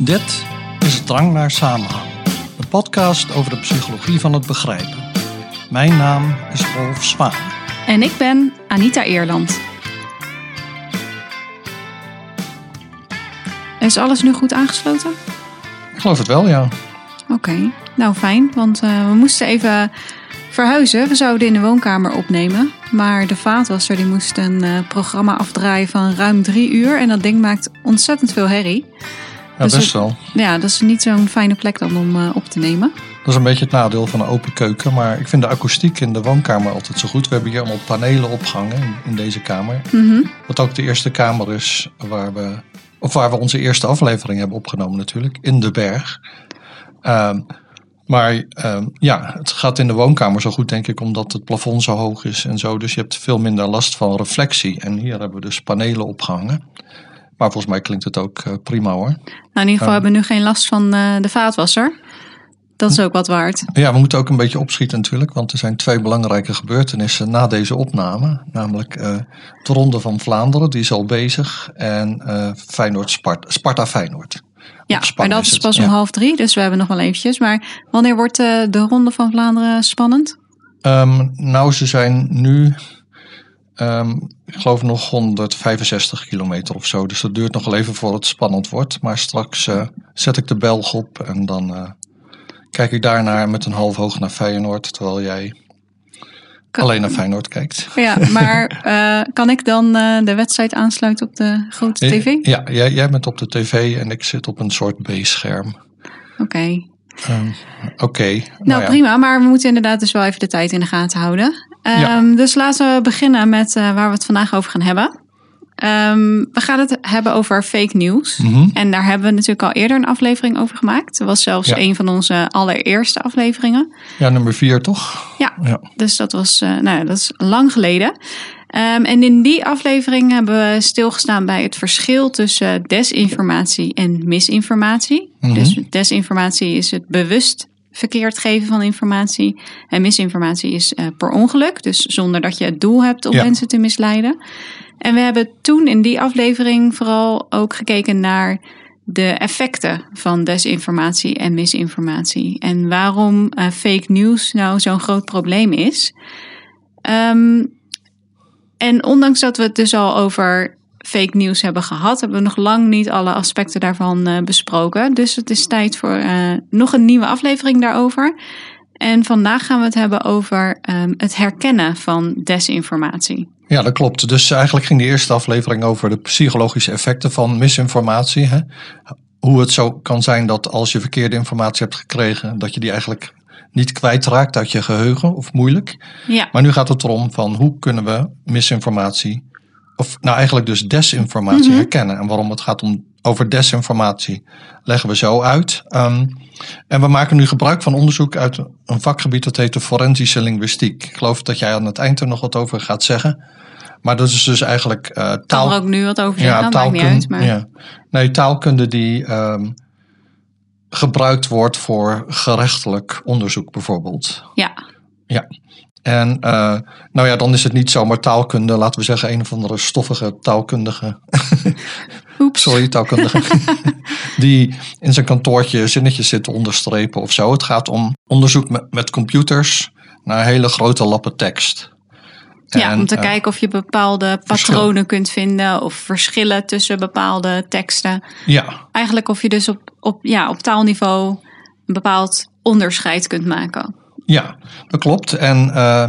Dit is Drang naar Samenhang, de podcast over de psychologie van het begrijpen. Mijn naam is Rolf Zwaan. En ik ben Anita Eerland. Is alles nu goed aangesloten? Ik geloof het wel, ja. Oké, nou fijn, want uh, we moesten even verhuizen. We zouden in de woonkamer opnemen, maar de vaatwasser die moest een uh, programma afdraaien van ruim drie uur. En dat ding maakt ontzettend veel herrie. Ja, Dus best het- wel. Ja, dat is niet zo'n fijne plek dan om uh, op te nemen. Dat is een beetje het nadeel van een open keuken. Maar ik vind de akoestiek in de woonkamer altijd zo goed. We hebben hier allemaal panelen opgehangen in, in deze kamer. Mhm. Wat ook de eerste kamer is waar we, of waar we onze eerste aflevering hebben opgenomen natuurlijk. In de berg. Ehm, maar ehm, ja, het gaat in de woonkamer zo goed denk ik omdat het plafond zo hoog is en zo. Dus je hebt veel minder last van reflectie. En hier hebben we dus panelen opgehangen. Maar volgens mij klinkt het ook eh, prima hoor. Nou, in ieder geval hebben we nu geen last van uh, de vaatwasser. Dat is ook wat waard. Ja, we moeten ook een beetje opschieten natuurlijk, want er zijn twee belangrijke gebeurtenissen na deze opname. Namelijk eh, de Ronde van Vlaanderen, die is al bezig, en eh Feyenoord Sparta, Sparta Feyenoord. Ja, maar dat is pas om half drie, dus we hebben nog wel eventjes. Maar wanneer wordt uh, de Ronde van Vlaanderen spannend? Ehm, nou, ze zijn nu, ehm, ik geloof nog 165 kilometer of zo. Dus dat duurt nog wel even voor het spannend wordt. Maar straks eh, zet ik de Belg op en dan eh, kijk ik daarnaar met een half oog naar Feyenoord, terwijl jij Kan- alleen naar Feyenoord kijkt. Ja, maar uh, kan ik dan de wedstrijd aansluiten op de grote tv? Oké. Ja, jij, jij bent op de tv en ik zit op een soort B-scherm. Okay. Um, Oké. Okay. Nou, nou ja. prima, maar we moeten inderdaad dus wel even de tijd in de gaten houden. Um, ja. Dus laten we beginnen met uh, waar we het vandaag over gaan hebben. Um, we gaan het hebben over fake news. Mhm. Mm -hmm. En daar hebben we natuurlijk al eerder een aflevering over gemaakt. Dat was zelfs ja. een van onze allereerste afleveringen. Ja, nummer vier toch? Ja, ja. dus dat was uh, nou, dat is lang geleden. Um, en in die aflevering hebben we stilgestaan bij het verschil tussen desinformatie en misinformatie. Mhm. Mm -hmm. Dus desinformatie is het bewust verkeerd geven van informatie. En misinformatie is uh, per ongeluk, dus zonder dat je het doel hebt om ja. mensen te misleiden. En we hebben toen in die aflevering vooral ook gekeken naar de effecten van desinformatie en misinformatie. En waarom uh, fake news nou zo'n groot probleem is. Um, en ondanks dat we het dus al over fake news hebben gehad, hebben we nog lang niet alle aspecten daarvan uh, besproken. Dus het is tijd voor uh, nog een nieuwe aflevering daarover. En vandaag gaan we het hebben over um, het herkennen van desinformatie. Ja, dat klopt. Dus eigenlijk ging de eerste aflevering over de psychologische effecten van misinformatie. Hè? Hoe het zo kan zijn dat als je verkeerde informatie hebt gekregen, dat je die eigenlijk niet kwijtraakt uit je geheugen of moeilijk. Ja. Maar nu gaat het erom van hoe kunnen we misinformatie, of nou eigenlijk dus desinformatie Mhm. mm-hmm. herkennen. En waarom het gaat om over desinformatie leggen we zo uit. Um, en we maken nu gebruik van onderzoek uit een vakgebied dat heet de forensische linguïstiek. Ik geloof dat jij aan het eind er nog wat over gaat zeggen. Maar dat is dus eigenlijk uh, taal. Kan er ook nu wat over zeggen, ja, maakt niet uit. Maar... Ja. Nee, taalkunde die um, gebruikt wordt voor gerechtelijk onderzoek bijvoorbeeld. Ja. Ja. En uh, nou ja, dan is het niet zomaar taalkunde, laten we zeggen, een of andere stoffige taalkundige. Oeps. Sorry, taalkundige. die in zijn kantoortje zinnetjes zit te onderstrepen of zo. Het gaat om onderzoek met, met computers naar hele grote lappen tekst. Ja, en, om te uh, kijken of je bepaalde patronen kunt vinden of verschillen tussen bepaalde teksten. Ja. Eigenlijk of je dus op, op, ja, op taalniveau een bepaald onderscheid kunt maken. Ja, dat klopt. En uh,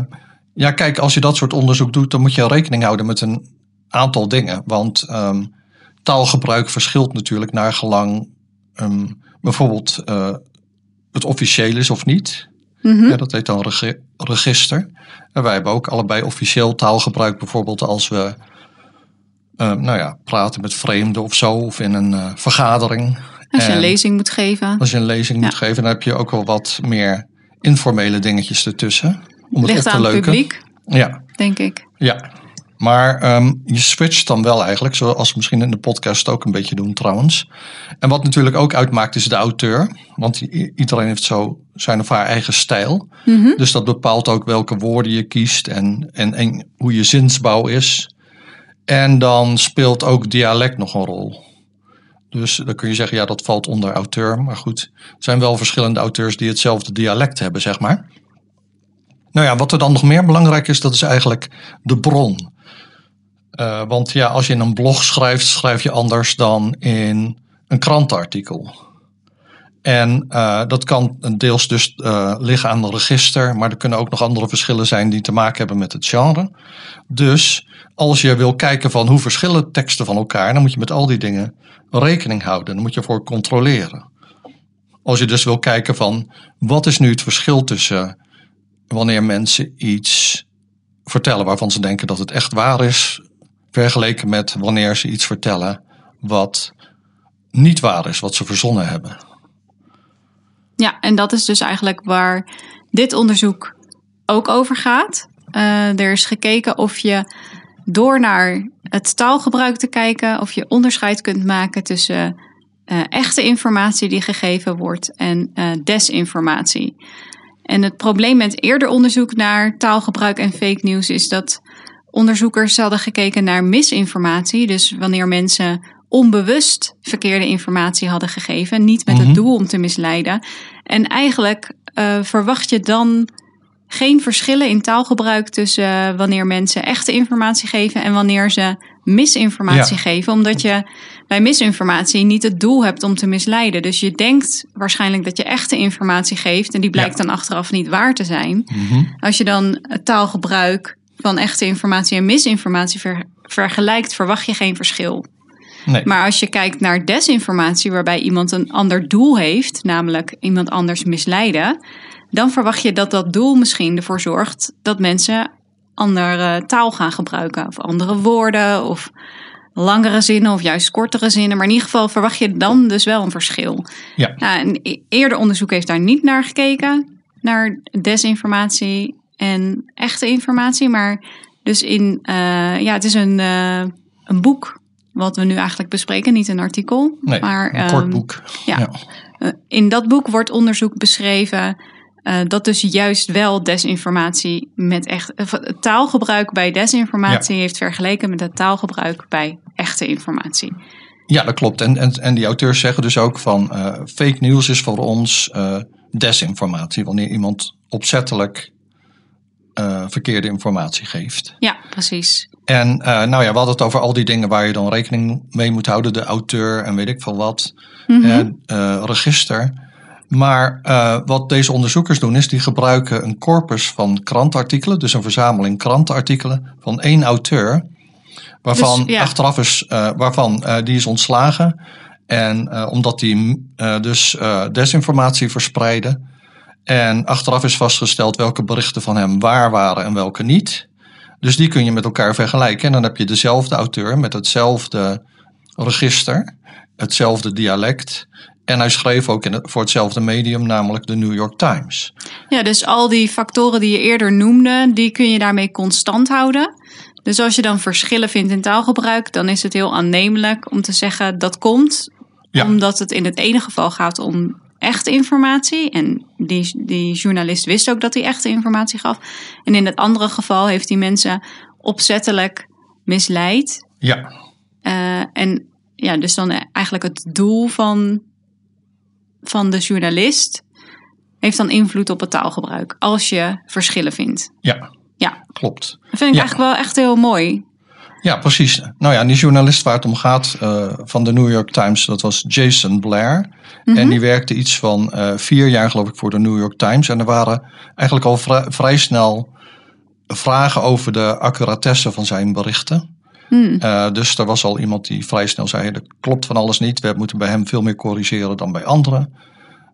ja, kijk, als je dat soort onderzoek doet, dan moet je rekening houden met een aantal dingen. Want um, taalgebruik verschilt natuurlijk naar gelang um, bijvoorbeeld uh, het officieel is of niet. Mm-hmm. Ja, dat heet dan regi register. En wij hebben ook allebei officieel taalgebruik, bijvoorbeeld als we uh, nou ja, praten met vreemden of zo, of in een uh, vergadering. Als je en een lezing moet geven. Als je een lezing ja. moet geven, dan heb je ook wel wat meer informele dingetjes ertussen. Om het Ligt op te aan leuken. publiek, Ja, denk ik. ja. Maar um, je switcht dan wel eigenlijk, zoals we misschien in de podcast ook een beetje doen trouwens. En wat natuurlijk ook uitmaakt is de auteur. Want iedereen heeft zo zijn of haar eigen stijl. Mm-hmm. Dus dat bepaalt ook welke woorden je kiest en, en, en hoe je zinsbouw is. En dan speelt ook dialect nog een rol. Dus dan kun je zeggen, ja, dat valt onder auteur. Maar goed, er zijn wel verschillende auteurs die hetzelfde dialect hebben, zeg maar. Nou ja, wat er dan nog meer belangrijk is, dat is eigenlijk de bron. Uh, want ja, als je in een blog schrijft, schrijf je anders dan in een krantenartikel. En uh, dat kan deels dus uh, liggen aan het register, maar er kunnen ook nog andere verschillen zijn die te maken hebben met het genre. Dus als je wil kijken van hoe verschillen teksten van elkaar, dan moet je met al die dingen rekening houden. Dan moet je voor controleren. Als je dus wil kijken van wat is nu het verschil tussen wanneer mensen iets vertellen waarvan ze denken dat het echt waar is, vergeleken met wanneer ze iets vertellen wat niet waar is, wat ze verzonnen hebben. Ja, en dat is dus eigenlijk waar dit onderzoek ook over gaat. Uh, er is gekeken of je door naar het taalgebruik te kijken, of je onderscheid kunt maken tussen uh, echte informatie die gegeven wordt en uh, desinformatie. En het probleem met eerder onderzoek naar taalgebruik en fake news is dat onderzoekers hadden gekeken naar misinformatie. Dus wanneer mensen onbewust verkeerde informatie hadden gegeven, niet met het mhm. doel om te misleiden. En eigenlijk uh, verwacht je dan geen verschillen in taalgebruik tussen wanneer mensen echte informatie geven en wanneer ze misinformatie geven. Omdat je bij misinformatie niet het doel hebt om te misleiden. Dus je denkt waarschijnlijk dat je echte informatie geeft en die blijkt dan achteraf niet waar te zijn. Mhm. Als je dan het taalgebruik van echte informatie en misinformatie vergelijkt, verwacht je geen verschil. Nee. Maar als je kijkt naar desinformatie, waarbij iemand een ander doel heeft, namelijk iemand anders misleiden, dan verwacht je dat dat doel misschien ervoor zorgt dat mensen andere taal gaan gebruiken, of andere woorden, of langere zinnen, of juist kortere zinnen. Maar in ieder geval verwacht je dan dus wel een verschil. Ja. Nou, een e-, eerder onderzoek heeft daar niet naar gekeken, naar desinformatie en echte informatie. Maar dus in, uh, ja, het is een, uh, een boek wat we nu eigenlijk bespreken, niet een artikel. Nee, maar, een kort ehm, boek. Ja, ja. Uh, in dat boek wordt onderzoek beschreven uh, dat dus juist wel desinformatie met echt. Taalgebruik bij desinformatie heeft vergeleken met het taalgebruik bij echte informatie. Ja, dat klopt. En, en, en die auteurs zeggen dus ook van uh, fake news is voor ons uh, desinformatie. Wanneer iemand opzettelijk verkeerde informatie geeft. Ja, precies. En nou ja, we hadden het over al die dingen waar je dan rekening mee moet houden. De auteur en weet ik veel wat. Mm -hmm. En register. Maar wat deze onderzoekers doen, is die gebruiken een corpus van krantartikelen, dus een verzameling krantenartikelen van één auteur, waarvan dus, achteraf is, waarvan die is ontslagen. En omdat die dus desinformatie verspreidde. En achteraf is vastgesteld welke berichten van hem waar waren en welke niet. Dus die kun je met elkaar vergelijken. En dan heb je dezelfde auteur met hetzelfde register, hetzelfde dialect en hij schreef ook in voor hetzelfde medium, namelijk de New York Times. Ja, dus al die factoren die je eerder noemde, die kun je daarmee constant houden. Dus als je dan verschillen vindt in taalgebruik, dan is het heel aannemelijk om te zeggen dat komt omdat het in het ene geval gaat om echte informatie. En die, die journalist wist ook dat hij echte informatie gaf. En in het andere geval heeft hij mensen opzettelijk misleid. Ja. Uh, en ja, dus dan eigenlijk het doel van van de journalist heeft dan invloed op het taalgebruik. Als je verschillen vindt. Ja, ja. klopt. Dat vind ik eigenlijk wel echt heel mooi. Ja, precies. Nou ja, die journalist waar het om gaat uh, van de New York Times, dat was Jason Blair. En mhm. die werkte iets van uh, vier jaar, geloof ik, voor de New York Times. En er waren eigenlijk al vrij, vrij snel vragen over de accuratesse van zijn berichten. Hmm. Uh, dus er was al iemand die vrij snel zei: er klopt van alles niet. We moeten bij hem veel meer corrigeren dan bij anderen.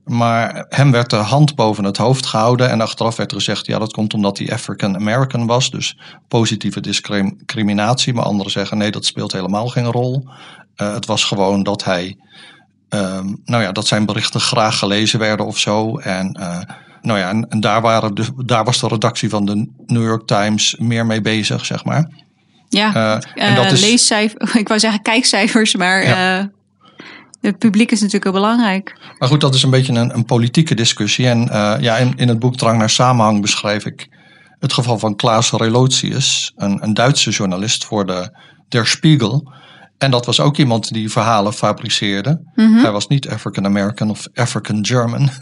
Maar hem werd de hand boven het hoofd gehouden. En achteraf werd er gezegd: ja, dat komt omdat hij African American was. Dus positieve discriminatie. Maar anderen zeggen: nee, dat speelt helemaal geen rol. Uh, het was gewoon dat hij. Uh, nou ja, dat zijn berichten graag gelezen werden of zo. En. Uh, nou ja, en, en daar, waren de, daar was de redactie van de New York Times meer mee bezig, zeg maar. Ja, uh, en dat is... leescijfers, ik wou zeggen kijkcijfers, maar ja. Het publiek is natuurlijk heel belangrijk. Maar goed, dat is een beetje een, een politieke discussie. En uh, ja, in, in het boek Drang naar Samenhang beschrijf ik het geval van Klaas Relotius, een, een Duitse journalist voor de Der Spiegel. En dat was ook iemand die verhalen fabriceerde. Mhm. Hij was niet African American of African German.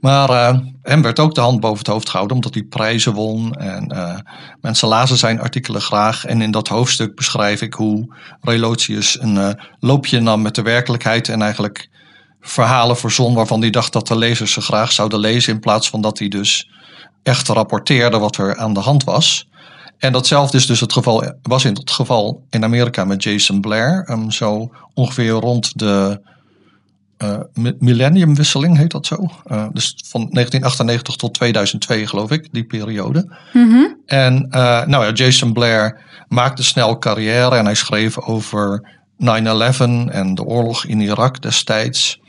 Maar uh, hem werd ook de hand boven het hoofd gehouden omdat hij prijzen won. En uh, mensen lazen zijn artikelen graag. En in dat hoofdstuk beschrijf ik hoe Relotius een uh, loopje nam met de werkelijkheid. En eigenlijk verhalen verzon waarvan hij dacht dat de lezers ze graag zouden lezen. In plaats van dat hij dus echt rapporteerde wat er aan de hand was. En datzelfde is dus het geval, was in het geval in Amerika met Jason Blair. Um, zo ongeveer rond de uh, millenniumwisseling heet dat zo. Uh, dus van 1998 tot 2002 geloof ik, die periode. Mm -hmm. En uh, nou ja, Jason Blair maakte snel carrière en hij schreef over 9-11 en de oorlog in Irak destijds.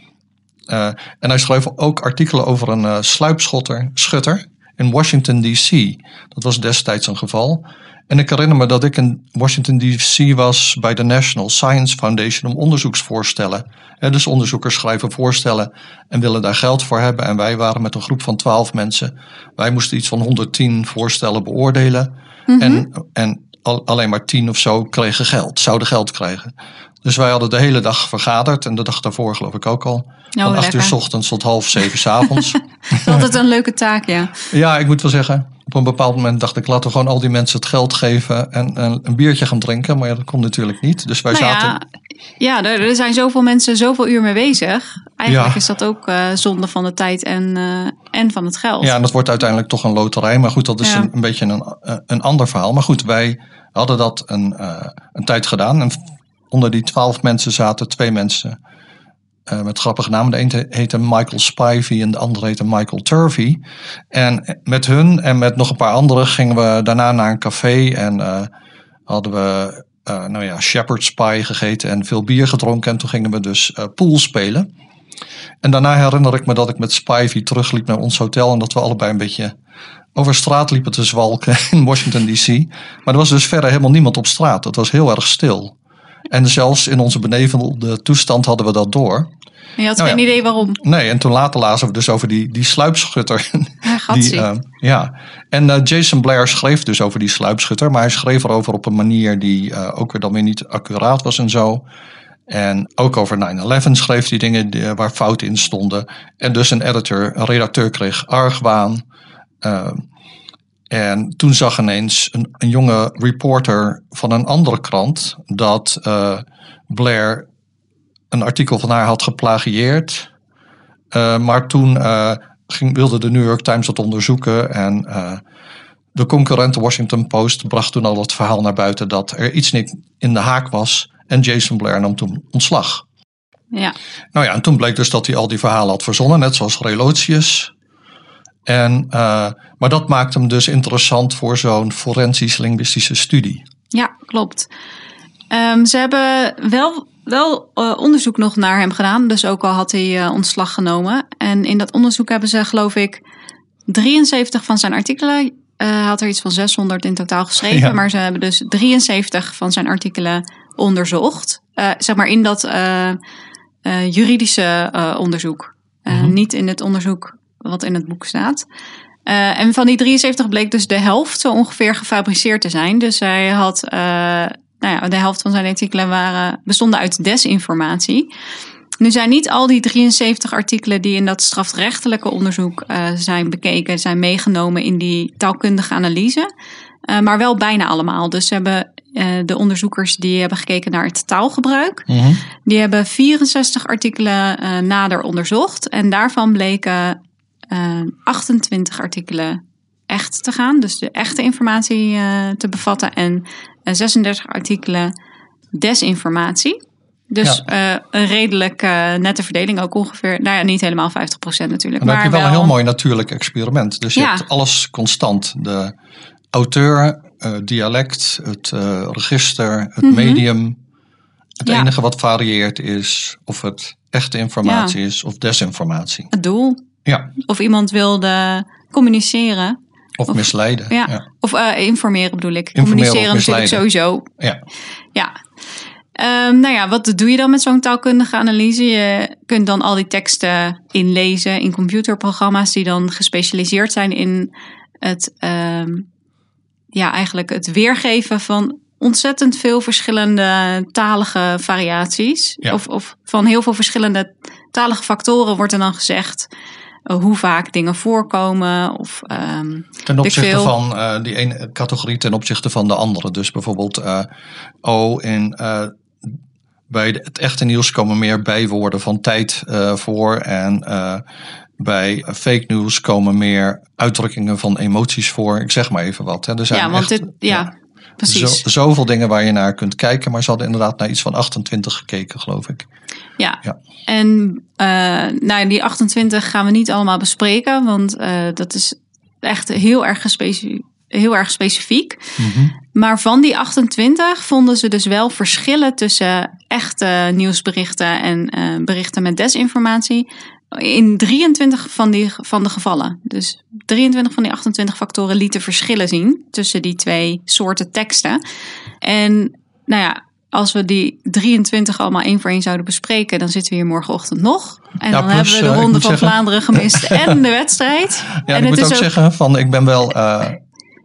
En hij schreef ook artikelen over een sluipschutter schutter in Washington DC. Dat was destijds een geval. En ik herinner me dat ik in Washington DC was bij de National Science Foundation om onderzoeksvoorstellen. En dus onderzoekers schrijven voorstellen en willen daar geld voor hebben. En wij waren met een groep van twaalf mensen. Wij moesten iets van 110 voorstellen beoordelen. Mhm. Mm -hmm. En, en al, alleen maar tien of zo kregen geld, zouden geld krijgen. Dus wij hadden de hele dag vergaderd en de dag daarvoor geloof ik ook al. Oh, van acht uur s ochtends tot half zeven s avonds. Altijd een leuke taak, ja. Ja, ik moet wel zeggen, op een bepaald moment dacht ik, laten we gewoon al die mensen het geld geven en, en een biertje gaan drinken. Maar ja, dat kon natuurlijk niet. Dus wij nou zaten. Ja, ja er, zijn zoveel mensen zoveel uur mee bezig. Eigenlijk Ja. is dat ook uh, zonde van de tijd en, uh, en van het geld. Ja, en dat wordt uiteindelijk toch een loterij. Maar goed, dat is Ja. een, een beetje een, eh, een ander verhaal. Maar goed, wij hadden dat een, uh, een tijd gedaan. En onder die twaalf mensen zaten twee mensen uh, met grappige namen. De een heette Michael Spivey en de andere heette Michael Turvey. En met hun en met nog een paar anderen gingen we daarna naar een café en uh, hadden we uh, nou ja, shepherd's pie gegeten en veel bier gedronken. En toen gingen we dus pool spelen. En daarna herinner ik me dat ik met Spivey terugliep naar ons hotel en dat we allebei een beetje over straat liepen te zwalken in Washington DC. Maar er was dus verder helemaal niemand op straat. Het was heel erg stil. En zelfs in onze benevelde toestand hadden we dat door. Je had Nou geen ja. idee waarom. Nee, en toen later lazen we dus over die, die sluipschutter. Ja. Die, uh, ja, en uh, Jason Blair schreef dus over die sluipschutter, maar hij schreef erover op een manier die uh, ook weer dan weer niet accuraat was en zo. En ook over 9-11 schreef hij dingen die, waar fouten in stonden. En dus een editor, een redacteur kreeg argwaan. En toen zag ineens een, een, jonge reporter van een andere krant dat uh, Blair een artikel van haar had geplagieerd. Uh, maar toen uh, ging, wilde de New York Times dat onderzoeken. En de concurrent Washington Post bracht toen al het verhaal naar buiten dat er iets niet in de haak was. En Jason Blair nam toen ontslag. Ja. Nou ja, en toen bleek dus dat hij al die verhalen had verzonnen, net zoals Relotius. En, uh, maar dat maakt hem dus interessant voor zo'n forensisch-linguïstische studie. Ja, klopt. Um, ze hebben wel, wel uh, onderzoek nog naar hem gedaan, dus ook al had hij uh, ontslag genomen. En in dat onderzoek hebben ze, geloof ik, 73 van zijn artikelen. Uh, had er iets van 600 in totaal geschreven, ja. maar ze hebben dus 73 van zijn artikelen onderzocht. Zeg maar in dat juridische onderzoek. Mm -hmm. Niet in het onderzoek wat in het boek staat. Uh, en van die 73 bleek dus de helft zo ongeveer gefabriceerd te zijn. Dus hij had, uh, nou ja, de helft van zijn artikelen waren, bestonden uit desinformatie. Nu zijn niet al die 73 artikelen die in dat strafrechtelijke onderzoek uh, zijn bekeken, zijn meegenomen in die taalkundige analyse. maar wel bijna allemaal. Dus ze hebben de onderzoekers die hebben gekeken naar het taalgebruik. -hmm. Die hebben 64 artikelen nader onderzocht. En daarvan bleken uh, 28 artikelen echt te gaan, dus de echte informatie uh, te bevatten, en uh, 36 artikelen desinformatie. Dus ja. uh, een redelijk nette verdeling, ook ongeveer, nou ja, niet helemaal 50% natuurlijk. En dan maar heb je wel, wel een heel mooi natuurlijk experiment. Dus je Ja. hebt alles constant. De auteur, uh, dialect, het register, het Mhm. medium. Het Ja. enige wat varieert is of het echte informatie is of desinformatie. het doel. Ja, Of iemand wilde communiceren. of, Of- misleiden. Ja. ja. Of eh, informeren bedoel ik. Informeren communiceren natuurlijk sowieso. ja. Ja. Ehm, nou ja, wat doe je dan met zo'n taalkundige analyse? Je kunt dan al die teksten inlezen in computerprogramma's die dan gespecialiseerd zijn in het, ehm, ja, eigenlijk het weergeven van ontzettend veel verschillende talige variaties. Ja. Of, of van heel veel verschillende talige factoren wordt er dan gezegd hoe vaak dingen voorkomen. Of, ehm, Ten opzichte veel. van eh, die ene categorie ten opzichte van de andere. Dus bijvoorbeeld, eh, oh, in, eh, bij de- het echte nieuws komen meer bijwoorden van tijd eh, voor. En eh, bij fake news komen meer uitdrukkingen van emoties voor. Ik zeg maar even wat. Hè. Er zijn ja, want echt, dit, ja, precies. Zo, zoveel dingen waar je naar kunt kijken. Maar ze hadden inderdaad naar iets van 28 gekeken, geloof ik. Ja. Ja. En eh, nou, die 28 gaan we niet allemaal bespreken, want eh, dat is echt heel erg, heel erg specifiek. Maar van die 28 vonden ze dus wel verschillen tussen echte nieuwsberichten en eh, berichten met desinformatie. In 23 van, die, van de gevallen. Dus 23 van die 28 factoren lieten verschillen zien tussen die twee soorten teksten. En nou ja, als we die 23 allemaal één voor één zouden bespreken, dan zitten we hier morgenochtend nog. En Ja, dan plus, hebben we de eh, Ronde moet van zeggen- Vlaanderen gemist en de wedstrijd. Ja, en ik moet het ook, is ook zeggen van ik ben wel eh,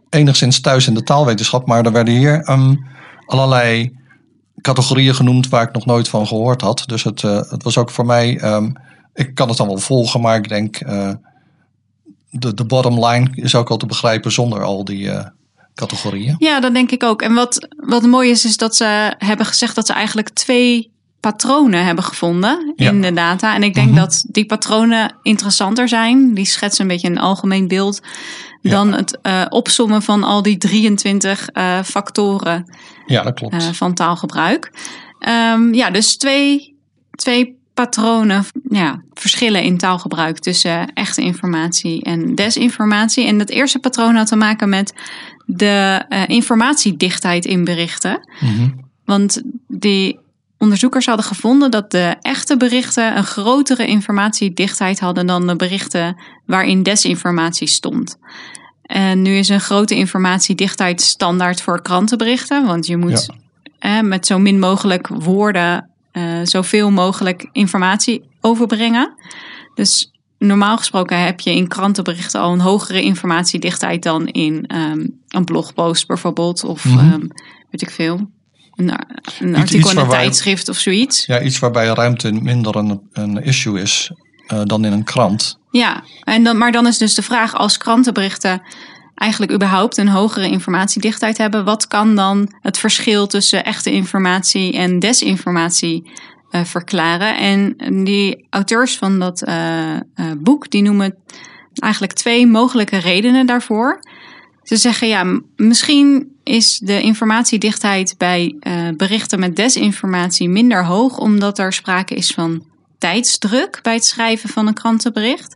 enigszins thuis in de taalwetenschap, maar er werden hier ehm, allerlei categorieën genoemd waar ik nog nooit van gehoord had. Dus het, eh, het was ook voor mij, ehm, ik kan het dan wel volgen, maar ik denk eh, de, de bottom line is ook al te begrijpen zonder al die eh, categorieën. Ja, dat denk ik ook. En wat, wat mooi is, is dat ze hebben gezegd dat ze eigenlijk twee patronen hebben gevonden Ja. in de data. En ik denk Mhm. dat die patronen interessanter zijn. Die schetsen een beetje een algemeen beeld dan het eh, opsommen van al die 23 eh, factoren Ja, dat klopt. van taalgebruik. Ehm, ja, dus twee, twee patronen, ja, verschillen in taalgebruik tussen echte informatie en desinformatie. En dat eerste patroon had te maken met de eh, informatiedichtheid in berichten. Mhm. Want die onderzoekers hadden gevonden dat de echte berichten een grotere informatiedichtheid hadden dan de berichten waarin desinformatie stond. En nu is een grote informatiedichtheid standaard voor krantenberichten, want je moet eh, met zo min mogelijk woorden eh, zoveel mogelijk informatie overbrengen. Dus normaal gesproken heb je in krantenberichten al een hogere informatiedichtheid dan in ehm, een blogpost bijvoorbeeld, of Mhm. ehm, weet ik veel. Een, een artikel in een tijdschrift of zoiets. Ja, iets waarbij ruimte minder een, een issue is eh, dan in een krant. Ja, en dan, maar dan is dus de vraag als krantenberichten eigenlijk überhaupt een hogere informatiedichtheid hebben, wat kan dan het verschil tussen echte informatie en desinformatie eh, verklaren? En die auteurs van dat eh, eh, boek, die noemen eigenlijk twee mogelijke redenen daarvoor. Ze zeggen ja, misschien is de informatiedichtheid bij berichten met desinformatie minder hoog, omdat er sprake is van tijdsdruk bij het schrijven van een krantenbericht.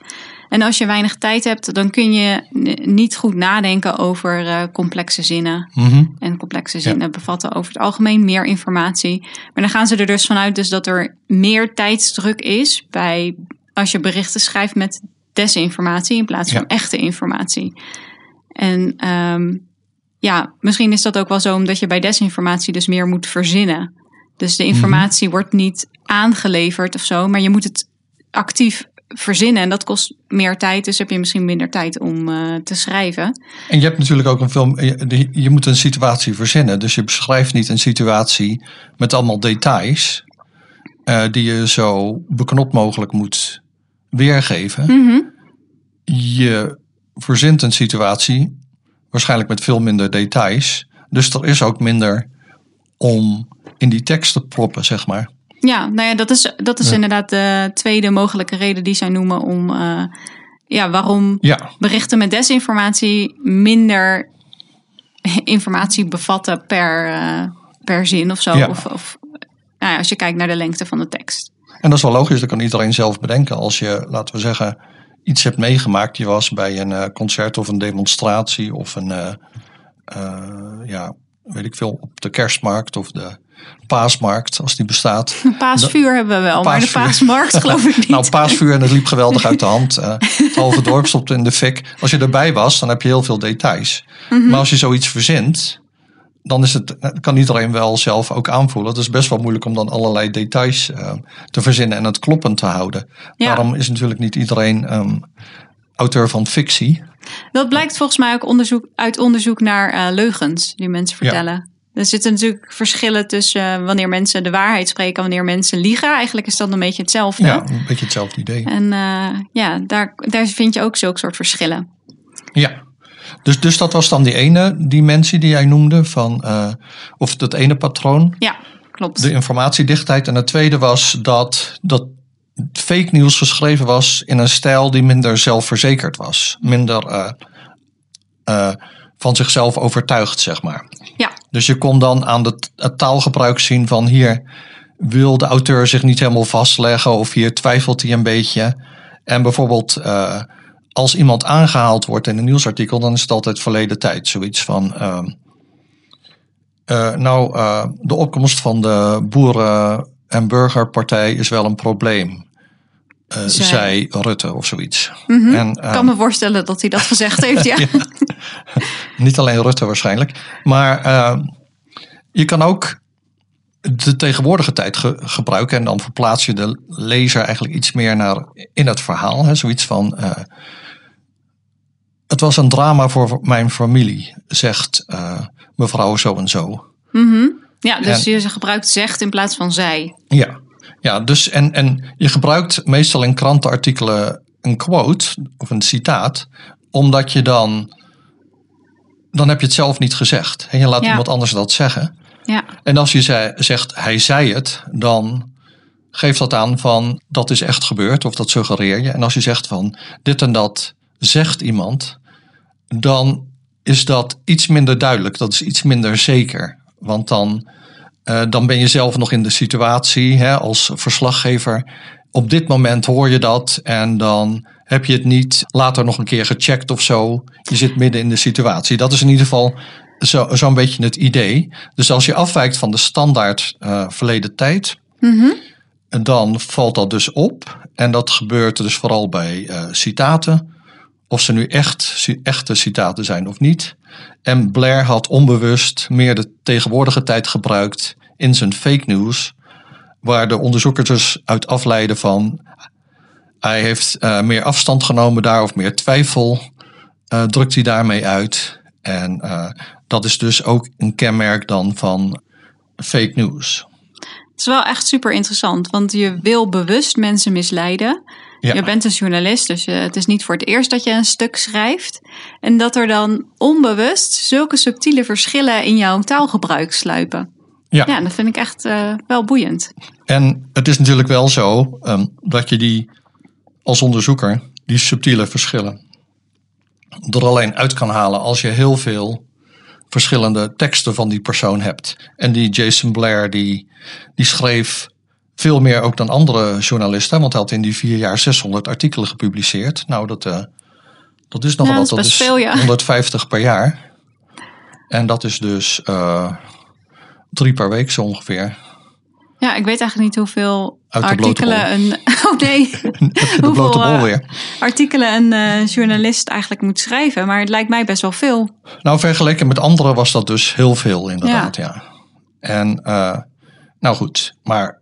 En als je weinig tijd hebt, dan kun je niet goed nadenken over eh, complexe zinnen. Mhm. En complexe zinnen bevatten over het algemeen meer informatie. Maar dan gaan ze er dus vanuit dus dat er meer tijdsdruk is bij als je berichten schrijft met desinformatie in plaats van Ja. echte informatie. En ehm, ja, misschien is dat ook wel zo omdat je bij desinformatie dus meer moet verzinnen. Dus de informatie wordt niet aangeleverd of zo, maar je moet het actief verzinnen. En dat kost meer tijd, dus heb je misschien minder tijd om eh, te schrijven. En je hebt natuurlijk ook een film. Je, die- je moet een situatie verzinnen. Dus je beschrijft niet een situatie met allemaal details. eh, die je zo beknopt mogelijk moet weergeven. Mhm. Je verzint een situatie, waarschijnlijk met veel minder details. Dus er is ook minder om in die tekst te proppen, zeg maar. Ja, nou ja, dat is, dat is Ja. inderdaad de tweede mogelijke reden die zij noemen om eh, ja, waarom Ja, berichten met desinformatie minder informatie bevatten per, eh, per zin of zo. Ja. Of, of nou ja, als je kijkt naar de lengte van de tekst. en dat is wel logisch. Dat kan iedereen zelf bedenken. Als je, laten we zeggen, iets hebt meegemaakt. Je was bij een eh, concert of een demonstratie of een, ja, weet ik veel, op de kerstmarkt of de paasmarkt, als die bestaat. Een paasvuur hebben we wel, maar de paasmarkt geloof ik niet. Nou, paasvuur en het liep geweldig uit de hand. Eh, het halve dorp stopte in de fik. Als je erbij was, dan heb je heel veel details. Mhm. Maar als je zoiets verzint, dan is het, kan iedereen wel zelf ook aanvoelen. Het is best wel moeilijk om dan allerlei details eh, te verzinnen en het kloppend te houden. Ja. Daarom is natuurlijk niet iedereen ehm, auteur van fictie. Dat blijkt volgens mij ook onderzoek, uit onderzoek naar eh, leugens die mensen Ja. Er zitten natuurlijk verschillen tussen uh, wanneer mensen de waarheid spreken en wanneer mensen liegen. Eigenlijk is dat een beetje hetzelfde. Ja, een beetje hetzelfde idee. En uh, ja, daar, daar vind je ook zulke soort verschillen. Ja, dus, dus dat was dan die ene dimensie die jij noemde, van, uh, of dat ene patroon. Ja, klopt. De informatiedichtheid. En het tweede was dat, dat fake nieuws geschreven was in een stijl die minder zelfverzekerd was. Minder uh, van zichzelf overtuigd, zeg maar. Ja. Dus je kon dan aan het taalgebruik zien van hier wil de auteur zich niet helemaal vastleggen of hier twijfelt hij een beetje. En bijvoorbeeld uh, als iemand aangehaald wordt in een nieuwsartikel, dan is het altijd verleden tijd. Zoiets van, uh, uh, nou, uh, de opkomst van de boeren- en burgerpartij is wel een probleem. Uh, zei Rutte of zoiets. Mm -hmm. en, Ik kan me voorstellen dat hij dat gezegd heeft, ja. ja. Niet alleen Rutte waarschijnlijk. Maar je kan ook de tegenwoordige tijd ge gebruiken. En dan verplaats je de lezer eigenlijk iets meer naar in het verhaal. Hè? Zoiets van. Uh, het was een drama voor mijn familie, zegt mevrouw zo en zo. Mm -hmm. Ja, dus en, je gebruikt zegt in plaats van zij. Ja, ja dus en, en je gebruikt meestal in krantenartikelen een quote of een citaat, omdat je dan. Dan heb je het zelf niet gezegd. En je laat ja. iemand anders dat zeggen. Ja. En als je zei, zegt hij zei het, dan geeft dat aan van dat is echt gebeurd of dat suggereer je. En als je zegt van dit en dat zegt iemand, dan is dat iets minder duidelijk. Dat is iets minder zeker. Want dan, uh, dan ben je zelf nog in de situatie hè, als verslaggever. Op dit moment hoor je dat en dan heb je het niet later nog een keer gecheckt of zo. Je zit midden in de situatie. Dat is in ieder geval zo'n zo beetje het idee. Dus als je afwijkt van de standaard uh, verleden tijd, mm -hmm. dan valt dat dus op. En dat gebeurt dus vooral bij uh, citaten. Of ze nu echt echte citaten zijn of niet. En Blair had onbewust meer de tegenwoordige tijd gebruikt in zijn fake news. Waar de onderzoekers dus uit afleiden van. Hij heeft uh, meer afstand genomen daar of meer twijfel. Uh, drukt hij daarmee uit. En uh, dat is dus ook een kenmerk dan van fake news. Het is wel echt super interessant, want je wil bewust mensen misleiden. Ja. Je bent een journalist, dus je, het is niet voor het eerst dat je een stuk schrijft. En dat er dan onbewust zulke subtiele verschillen in jouw taalgebruik sluipen. Ja, ja dat vind ik echt uh, wel boeiend. En het is natuurlijk wel zo um, dat je die als onderzoeker, die subtiele verschillen, er alleen uit kan halen als je heel veel verschillende teksten van die persoon hebt. En die Jason Blair, die, die schreef veel meer ook dan andere journalisten, want hij had in die vier jaar 600 artikelen gepubliceerd. Nou, dat, uh, dat is nogal ja, wat. Dat is, veel, ja. 150 per jaar. En dat is dus uh, drie per week zo ongeveer. Ja, ik weet eigenlijk niet hoeveel artikelen een. Oh nee. bol uh, weer. artikelen een uh, journalist eigenlijk moet schrijven. Maar het lijkt mij best wel veel. Nou, vergeleken met anderen was dat dus heel veel, inderdaad. Ja. ja. En uh, nou goed, maar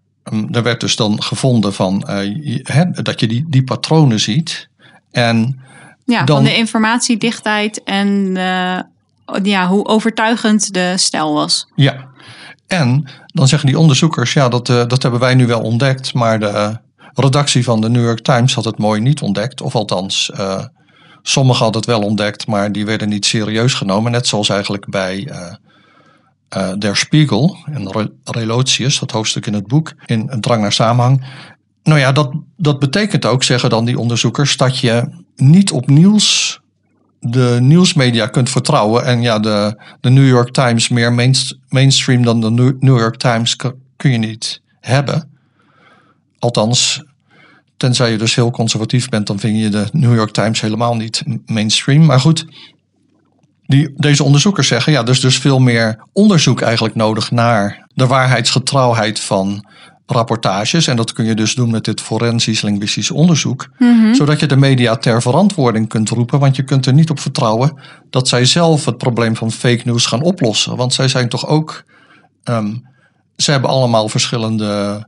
er werd dus dan gevonden van je, hè, dat je die, die patronen ziet. En ja, dan, van de informatiedichtheid en ja, hoe overtuigend de stijl was. Ja, en dan zeggen die onderzoekers, ja, dat, uh, dat hebben wij nu wel ontdekt, maar de redactie van de New York Times had het mooi niet ontdekt. Of althans, sommigen hadden het wel ontdekt, maar die werden niet serieus genomen. Net zoals eigenlijk bij Der Spiegel en Re Relotius, dat hoofdstuk in het boek, in een drang naar samenhang. Nou ja, dat, dat betekent ook, zeggen dan die onderzoekers, dat je niet op nieuws de nieuwsmedia kunt vertrouwen. En ja, de, de New York Times meer mainst, mainstream dan de New York Times kun je niet hebben. Althans, tenzij je dus heel conservatief bent, dan vind je de New York Times helemaal niet mainstream. Maar goed, die, deze onderzoekers zeggen, ja, er is dus veel meer onderzoek eigenlijk nodig naar de waarheidsgetrouwheid van rapportages. En dat kun je dus doen met dit forensisch linguistisch onderzoek. Mm -hmm. Zodat je de media ter verantwoording kunt roepen. Want je kunt er niet op vertrouwen dat zij zelf het probleem van fake news gaan oplossen. Want zij zijn toch ook. Um, ze hebben allemaal verschillende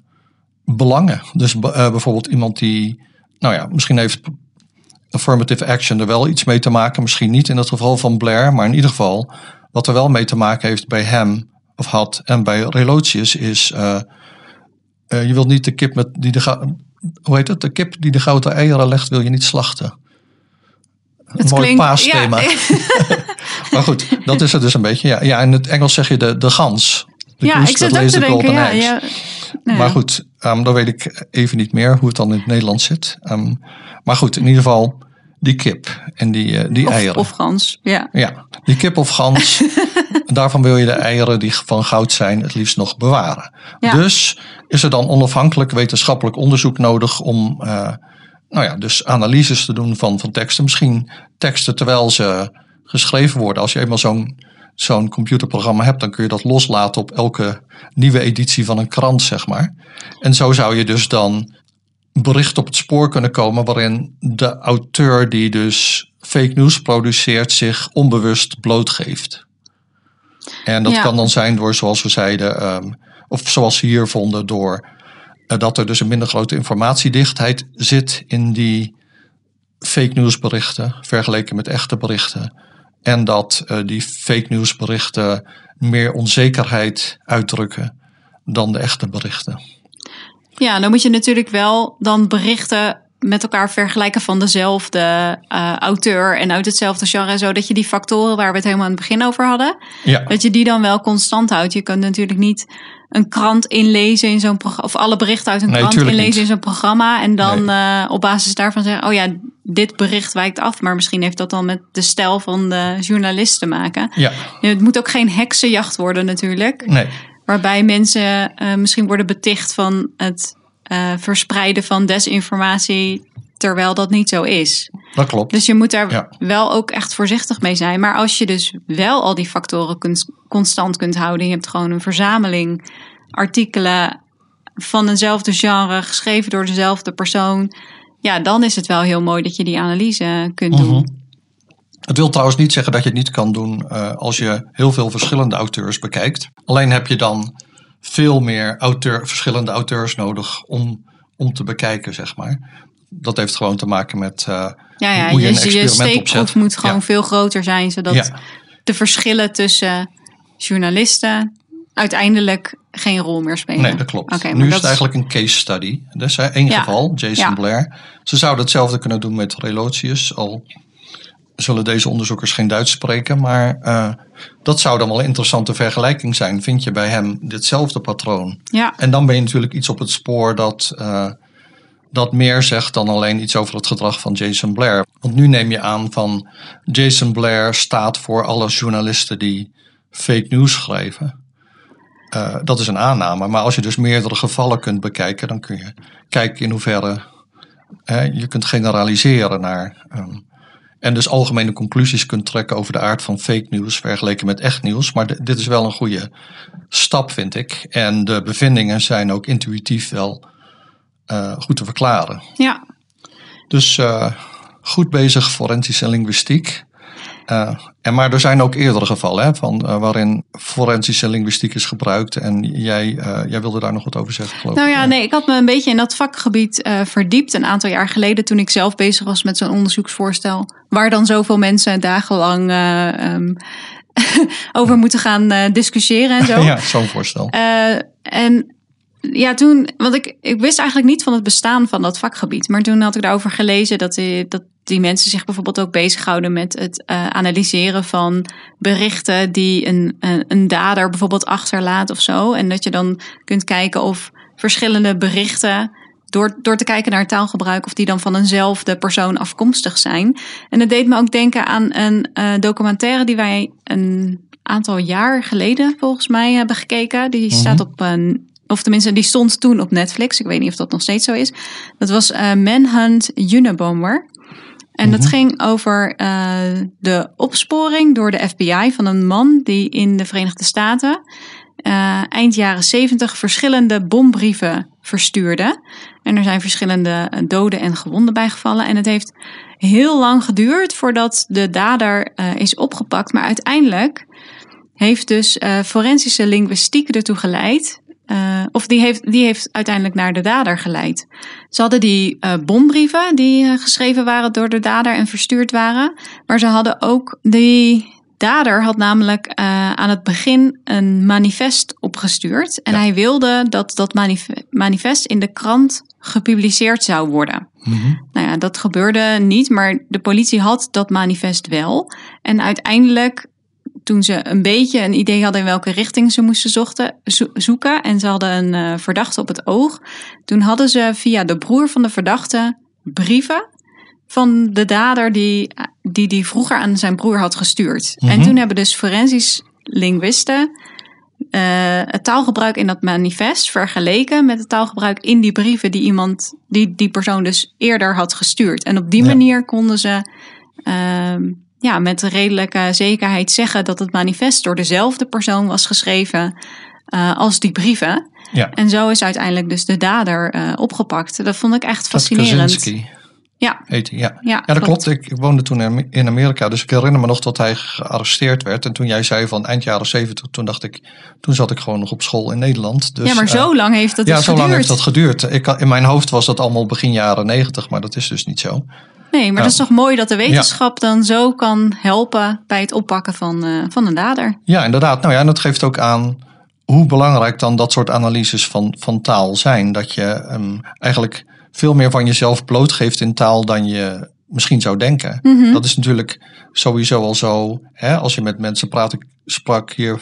belangen. Dus uh, bijvoorbeeld iemand die. Nou ja, misschien heeft affirmative action er wel iets mee te maken. Misschien niet in het geval van Blair. Maar in ieder geval. Wat er wel mee te maken heeft bij hem of had. En bij Relotius is, uh, uh, je wilt niet de kip met die de hoe heet het? De kip die de gouden eieren legt, wil je niet slachten. Een mooi klinkt, paasthema. Ja. maar goed, dat is het dus een beetje. Ja, ja in het Engels zeg je de, de gans. De ja, ik ook te denken. Ja, ja. Maar goed, um, dan weet ik even niet meer hoe het dan in het Nederlands zit. Um, maar goed, in ieder geval die kip en die, uh, die of, eieren. Of gans, ja. Ja, die kip of gans. daarvan wil je de eieren die van goud zijn het liefst nog bewaren. Ja. Dus is er dan onafhankelijk wetenschappelijk onderzoek nodig om... Uh, nou ja, dus analyses te doen van, van teksten. Misschien teksten terwijl ze geschreven worden. Als je eenmaal zo'n zo'n computerprogramma hebt, dan kun je dat loslaten op elke nieuwe editie van een krant, zeg maar. En zo zou je dus dan bericht op het spoor kunnen komen waarin de auteur die dus fake news produceert zich onbewust blootgeeft. En dat kan dan zijn door, zoals we zeiden, um, of zoals we hier vonden, door uh, dat er dus een minder grote informatiedichtheid zit in die fake news berichten vergeleken met echte berichten. En dat uh, die fake news berichten meer onzekerheid uitdrukken dan de echte berichten. Ja, dan moet je natuurlijk wel dan berichten met elkaar vergelijken van dezelfde uh, auteur en uit hetzelfde genre. Zodat je die factoren waar we het helemaal aan het begin over hadden, ja. dat je die dan wel constant houdt. Je kunt natuurlijk niet een krant inlezen in zo'n programma, of alle berichten uit een krant inlezen niet. in zo'n programma. En dan nee. uh, op basis daarvan zeggen: Oh ja, dit bericht wijkt af. Maar misschien heeft dat dan met de stijl van de journalist te maken. Ja. Het moet ook geen heksenjacht worden, natuurlijk. Nee. Waarbij mensen uh, misschien worden beticht van het uh, verspreiden van desinformatie, terwijl dat niet zo is. Dat klopt. Dus je moet daar ja. wel ook echt voorzichtig mee zijn. Maar als je dus wel al die factoren kunt, constant kunt houden, je hebt gewoon een verzameling artikelen van eenzelfde genre, geschreven door dezelfde persoon, ja, dan is het wel heel mooi dat je die analyse kunt doen. Mm -hmm. Het wil trouwens niet zeggen dat je het niet kan doen uh, als je heel veel verschillende auteurs bekijkt. Alleen heb je dan veel meer auteur, verschillende auteurs nodig om, om te bekijken, zeg maar. Dat heeft gewoon te maken met uh, ja, ja, hoe je, je een experiment je opzet. moet gewoon ja. veel groter zijn, zodat de verschillen tussen journalisten uiteindelijk geen rol meer spelen. Nee, dat klopt. Okay, nu is het eigenlijk een case study. Dat is één geval, Jason Blair. Ze zouden hetzelfde kunnen doen met Relotius, al zullen deze onderzoekers geen Duits spreken, maar uh, dat zou dan wel een interessante vergelijking zijn. Vind je bij hem ditzelfde patroon? Ja. En dan ben je natuurlijk iets op het spoor dat, uh, dat meer zegt dan alleen iets over het gedrag van Jason Blair. Want nu neem je aan van Jason Blair staat voor alle journalisten die fake news schrijven. Uh, dat is een aanname, maar als je dus meerdere gevallen kunt bekijken, dan kun je kijken in hoeverre je kunt generaliseren naar. Um, en dus algemene conclusies kunt trekken over de aard van fake news vergeleken met echt nieuws. Maar dit is wel een goede stap, vind ik. En de bevindingen zijn ook intuïtief wel uh, goed te verklaren. Ja. Dus uh, goed bezig forensische linguïstiek. Uh, en maar er zijn ook eerdere gevallen hè, van, uh, waarin forensische linguïstiek is gebruikt. En jij, uh, jij wilde daar nog wat over zeggen, geloof nou ik. ja, nee, ik had me een beetje in dat vakgebied verdiept een aantal jaar geleden. Toen ik zelf bezig was met zo'n onderzoeksvoorstel. Waar dan zoveel mensen dagenlang um, over moeten gaan discussiëren en zo. ja, zo'n voorstel. en ja, toen, want ik, ik wist eigenlijk niet van het bestaan van dat vakgebied. Maar toen had ik daarover gelezen dat, die, dat die mensen zich bijvoorbeeld ook bezighouden met het uh, analyseren van berichten die een, een, een, dader bijvoorbeeld achterlaat of zo. En dat je dan kunt kijken of verschillende berichten, door, door te kijken naar taalgebruik, of die dan van eenzelfde persoon afkomstig zijn. En dat deed me ook denken aan een uh, documentaire die wij een aantal jaar geleden volgens mij hebben gekeken. Die mm -hmm. staat op een of tenminste, die stond toen op Netflix. Ik weet niet of dat nog steeds zo is. Dat was uh, Manhunt Unabomber. En mm -hmm. dat ging over uh, de opsporing door de FBI van een man die in de Verenigde Staten uh, eind jaren zeventig verschillende bombrieven verstuurde. En er zijn verschillende doden en gewonden bijgevallen. En het heeft heel lang geduurd voordat de dader uh, is opgepakt. Maar uiteindelijk heeft dus forensische linguïstiek ertoe geleid uh, of die heeft, die heeft uiteindelijk naar de dader geleid. Ze hadden die uh, bombrieven die uh, geschreven waren door de dader en verstuurd waren. Maar ze hadden ook die dader had namelijk aan het begin een manifest opgestuurd. En Ja. hij wilde dat dat manif- manifest in de krant gepubliceerd zou worden. Mhm. Nou ja, dat gebeurde niet, maar de politie had dat manifest wel. En uiteindelijk, toen ze een beetje een idee hadden in welke richting ze moesten zochten, zo- zoeken en ze hadden een eh, verdachte op het oog, toen hadden ze via de broer van de verdachte brieven van de dader die die, die vroeger aan zijn broer had gestuurd. En Mhm. toen hebben dus forensisch linguisten eh, het taalgebruik in dat manifest vergeleken met het taalgebruik in die brieven die iemand, die die persoon dus eerder had gestuurd. En op die Ja. manier konden ze ehm, ja, met redelijke zekerheid zeggen dat het manifest door dezelfde persoon was geschreven eh, als die brieven. Ja. En zo is uiteindelijk dus de dader eh, opgepakt. Dat vond ik echt fascinerend. Kaczynski Ja, heet hij, ja. ja, Ja, dat klopt. Ik ik woonde toen in- Amerika, dus ik herinner me nog dat hij gearresteerd werd. En toen jij zei van eind jaren zeventig, toen dacht ik, toen zat ik gewoon nog op school in Nederland. Dus, ja, maar eh, zo lang heeft dat ja, dus zo lang geduurd. heeft dat geduurd. Ik, in mijn hoofd was dat allemaal begin jaren negentig, maar dat is dus niet zo. Nee, maar Ja. dat is toch mooi dat de wetenschap dan zo kan helpen bij het oppakken van, eh, van een dader. Ja, inderdaad. Nou ja, en dat geeft ook aan hoe belangrijk dan dat soort analyses van, van taal zijn. Dat je ehm, eigenlijk veel meer van jezelf blootgeeft in taal dan je misschien zou denken. Mhm. Dat is natuurlijk sowieso al zo. Hè, als je met mensen praat. Ik sprak hier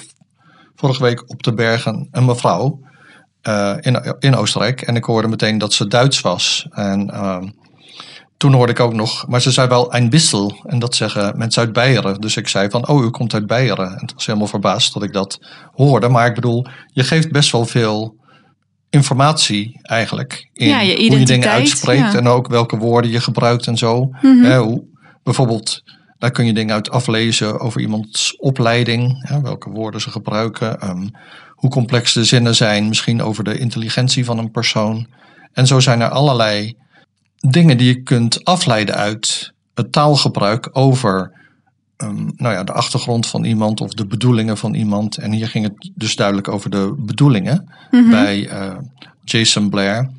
vorige week op de bergen een mevrouw eh, in, in Oostenrijk. En ik hoorde meteen dat ze Duits was. En ehm, toen hoorde ik ook nog, maar ze zei wel een wissel. En dat zeggen mensen uit Beieren. Dus ik zei van, oh, u komt uit Beieren. En het was helemaal verbaasd dat ik dat hoorde. Maar ik bedoel, je geeft best wel veel informatie eigenlijk. In Ja, je hoe je dingen uitspreekt ja. en ook welke woorden je gebruikt en zo. Mhm. Hoe, bijvoorbeeld, daar kun je dingen uit aflezen over iemands opleiding. Welke woorden ze gebruiken. ehm, hoe complex de zinnen zijn. Misschien over de intelligentie van een persoon. En zo zijn er allerlei dingen die je kunt afleiden uit het taalgebruik over ehm, nou ja, de achtergrond van iemand of de bedoelingen van iemand. En hier ging het dus duidelijk over de bedoelingen Mhm. bij eh, Jason Blair.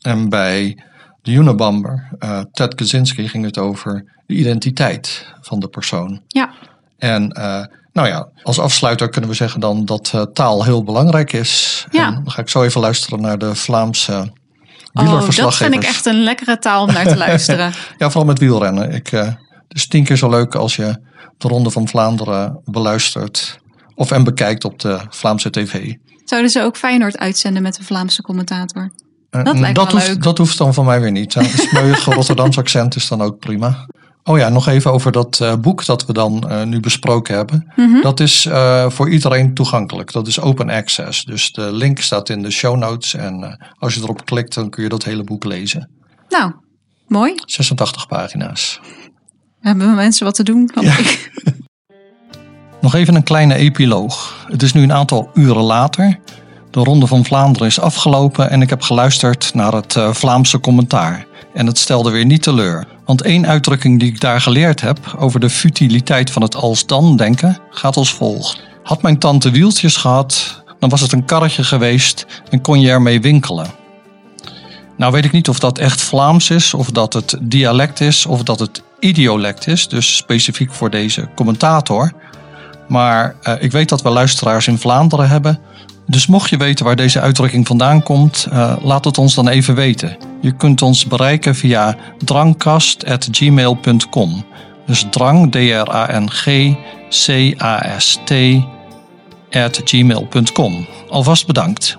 En bij de Unabomber, eh, Ted Kaczynski, ging het over de identiteit van de persoon. Ja, En eh, nou ja, als afsluiter kunnen we zeggen dan dat taal heel belangrijk is. Ja. En dan ga ik zo even luisteren naar de Vlaamse oh, dat vind ik echt een lekkere taal om naar te luisteren. Ja, vooral met wielrennen. Ik, eh, het is tien keer zo leuk als je de Ronde van Vlaanderen beluistert of en bekijkt op de Vlaamse tv. Zouden ze ook Feyenoord uitzenden met een Vlaamse commentator? Eh, Dat lijkt wel hoeft, leuk. dat hoeft dan van mij weer niet. Een Rotterdamse accent is dan ook prima. Oh ja, nog even over dat eh, boek dat we dan eh, nu besproken hebben. Mhm. Dat is eh, voor iedereen toegankelijk. Dat is open access. Dus de link staat in de show notes. En als je erop klikt, dan kun je dat hele boek lezen. Nou, mooi. 86 pagina's. Hebben we mensen wat te doen? Ja. ik. Nog even een kleine epiloog. Het is nu een aantal uren later. De Ronde van Vlaanderen is afgelopen en ik heb geluisterd naar het eh, Vlaamse commentaar. En het stelde weer niet teleur. Want één uitdrukking die ik daar geleerd heb over de futiliteit van het als-dan denken gaat als volgt. Had mijn tante wieltjes gehad, dan was het een karretje geweest en kon je ermee winkelen. Nou weet ik niet of dat echt Vlaams is, of dat het dialect is, of dat het idiolect is, dus specifiek voor deze commentator. Maar eh, ik weet dat we luisteraars in Vlaanderen hebben. Dus mocht je weten waar deze uitdrukking vandaan komt, eh, laat het ons dan even weten. Je kunt ons bereiken via drangkast.gmail.com. Dus drang, D-R-A-N-G, C-A-S-T, at gmail.com. Alvast bedankt.